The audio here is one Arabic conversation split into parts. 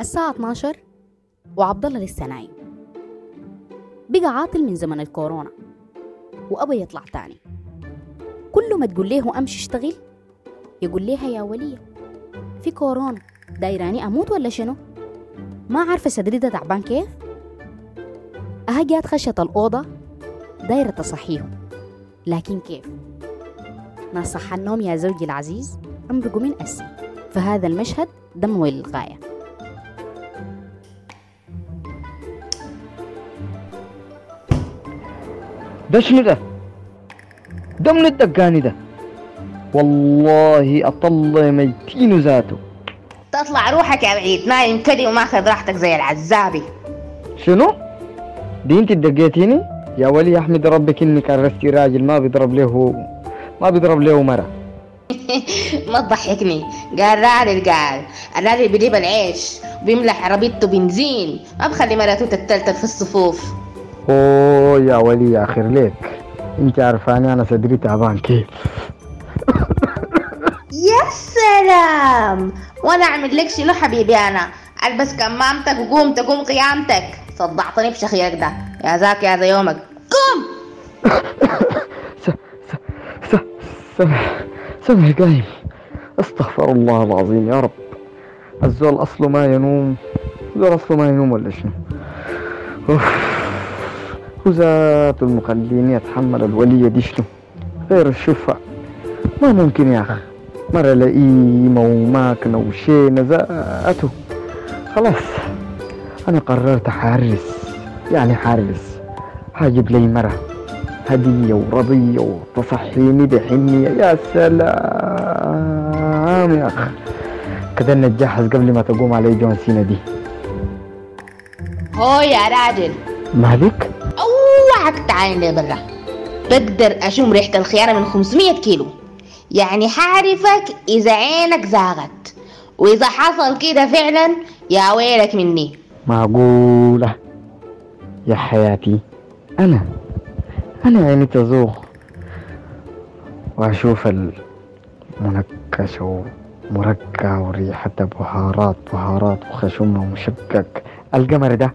الساعة 12 وعبد الله لسه نايم. بقى عاطل من زمن الكورونا وأبى يطلع تاني. كل ما تقول له أمشي اشتغل يقول لها يا ولية في كورونا دايراني أموت ولا شنو؟ ما عارفة صدري ده تعبان كيف؟ جات خشت الأوضة دايرة تصحيهم. لكن كيف؟ ناس صح النوم يا زوجي العزيز أم بقوا من أسي فهذا المشهد دموي للغاية ده شنو ده؟ ده من الدقاني ده والله أطل ميتين ذاته تطلع روحك يا بعيد نايم كده وماخذ راحتك زي العزابي شنو؟ دي انت دقيتيني؟ يا ولي احمد ربك إنك عرفتي راجل ما بيضرب له ما بيضرب له مرة؟ ما تضحكني. قال راجل قال الراجل بيجيب العيش؟ وبيملح عربيته بنزين. ما بخلي مرته تتلتل في الصفوف. أوه يا ولي يا خير ليك. إنت عارفاني أنا صدري تعبان كيف. يا سلام! وأنا أعمل لك شنو حبيبي أنا. البس كمامتك وقوم تقوم قيامتك. صدعتني بشخيرك ده. يا ذاك يا ذا يومك. قوم! سمح سمح قايم أستغفر الله العظيم يا رب. الزول أصله ما ينوم الزول أصله ما ينوم ولا شنو؟ أوف. وذات المخليني اتحمل الولية دي شنو؟ غير الشفع ما ممكن يا أخي. مرة لئيمة وماكنة وشينة ذاته. خلاص. أنا قررت حارس يعني حارس. هجيب لي مرة. هدية ورضية وتصحيني بحنية يا سلام يا أخ كده نتجهز قبل ما تقوم علي جون سينا دي. هو يا راجل. مالك؟ أوعك تعاين لي برا بقدر أشم ريحة الخيانة من 500 كيلو. يعني حعرفك إذا عينك زاغت. وإذا حصل كده فعلا يا ويلك مني. معقولة؟ يا حياتي أنا أنا عيني تزوغ. وأشوف المنكش ومرقع وريحة بهارات بهارات وخشومة ومشقق القمر ده.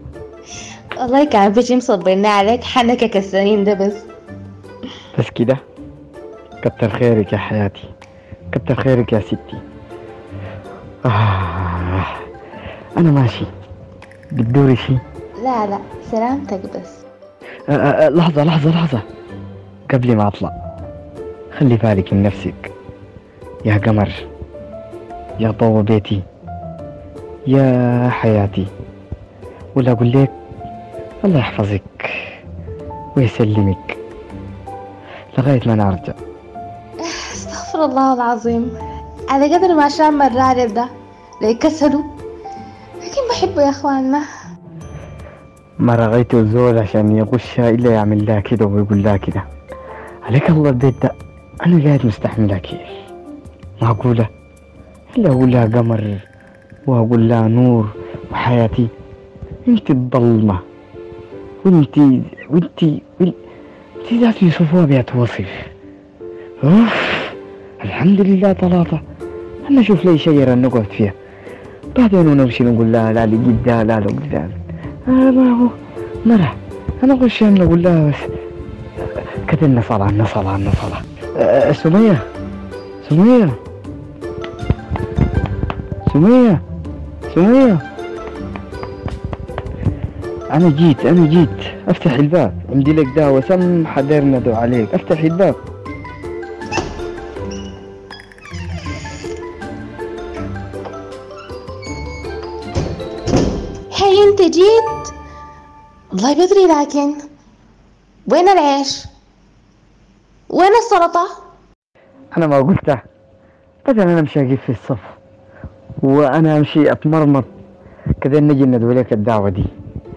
في شي مصبرنا عليك. حنكك السنين ده بس. بس كده كتر خيرك يا حياتي. كتر خيرك يا ستي. آه. أنا ماشي. بتدوري شي؟ لا لا سلامتك بس. لحظة لحظة لحظة. قبل ما أطلع خلي بالك من نفسك. يا قمر يا ضوء بيتي يا حياتي. ولا أقول لك الله يحفظك ويسلمك لغاية ما نرجع. استغفر الله العظيم. على قدر ما شام الراجل ده ليكسلوا لكن بحبه يا أخواننا. ما رغيت الزول عشان يغشها إلا يعمل لها كده ويقول لها كده عليك الله البيت ده. أنا قاعد مستحملها كيف معقولة إلا أقول لها قمر وأقول لها نور وحياتي. أنت الظلمة وانت وانت وأنت ذات يوصفوها بيت وصف. أوف. الحمد لله طلاطة. أنا أشوف لي شجرة نقعد فيها. بعدين ونمشي نقول لها لا لي قدام لا لا ما هو مرة. أنا اخش أنا أقول لها بس. كتبنا صلاة عنا صلاة عنا صلاة. آه، سمية. سمية. سمية. سمية. أنا جيت أنا جيت. أفتح الباب. عندي لك دعوة سم حضر ندعو عليك أفتح الباب. انت جيت والله بدري لكن وين العيش؟ وين السلطة؟ أنا ما قلتها بدل أنا أمشي أقف في الصف وأنا أمشي أتمرمط. كذا نجي ندعو لك الدعوة دي.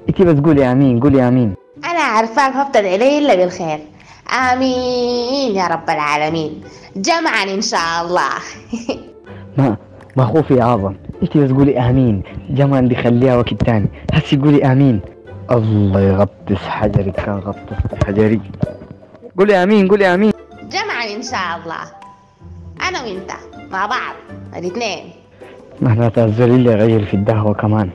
أنت بس قولي آمين قولي آمين. أنا عارفاك ما بتدعي إلا بالخير. آمين يا رب العالمين. جمعا إن شاء الله. ما ما خوفي أعظم؟ أنت بس قولي آمين؟ جمال دي خليها وقت تاني. هسي قولي آمين. الله يغطس حجري كان غطس حجري. قولي آمين قولي آمين. جمعا إن شاء الله. أنا وإنت مع بعض الإثنين. معناتها الزول اللي غير في الدهوة كمان.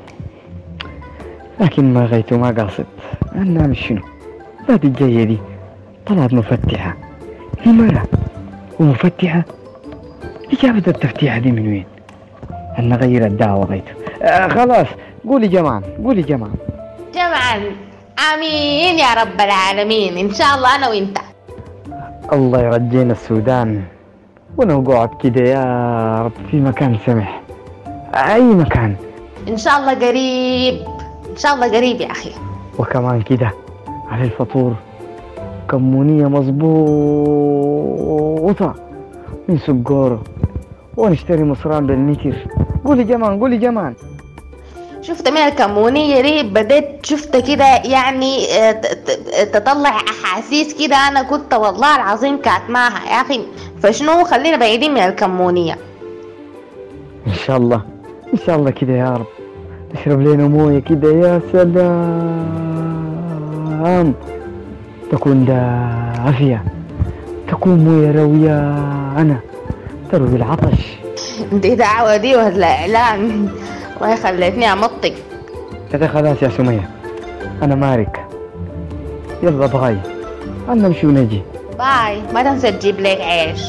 لكن ما غيته ما قاصد. أنا مش شنو؟ ذات الجاية دي طلعت مفتحة. هي مرة. ومفتحة؟ دي جابت التفتيحة دي من وين؟ أنا غير الدعوة غيته آه خلاص. قولي جمعا قولي جمعا جمعا آمين يا رب العالمين. إن شاء الله أنا وإنت. الله يرجينا السودان. ونقعد كده يا رب في مكان سمح. أي مكان؟ إن شاء الله قريب. إن شاء الله قريب يا أخي. وكمان كده على الفطور. كمونية مظبوطة. من سجارة. ونشتري مصران بالمتر قولي جمان قولي جمان شفت من الكمونية دي؟ بديت شفت كده يعني آه، تطلع أحاسيس كده أنا كنت والله العظيم كاتماها. يا أخي فشنو؟ خلينا بعيدين من الكمونية. إن شاء الله إن شاء الله كده يا رب. نشرب لنا موية كده يا سلام. تكون دافية. تكون موية روية أنا. تروي العطش دي دعوة دي ولا إعلان؟ والله خلتني امطق كده خلاص يا سمية أنا مارك. يلا باي. أنا نمشي ونجي. باي. ما تنسى تجيب لك عيش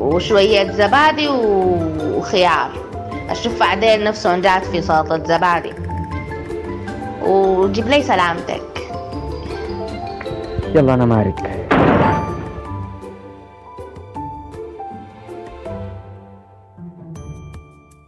وشوية زبادي وخيار. أشوف عديل نفسه جات في سلطة زبادي. وجيب لي سلامتك. يلا أنا مارك.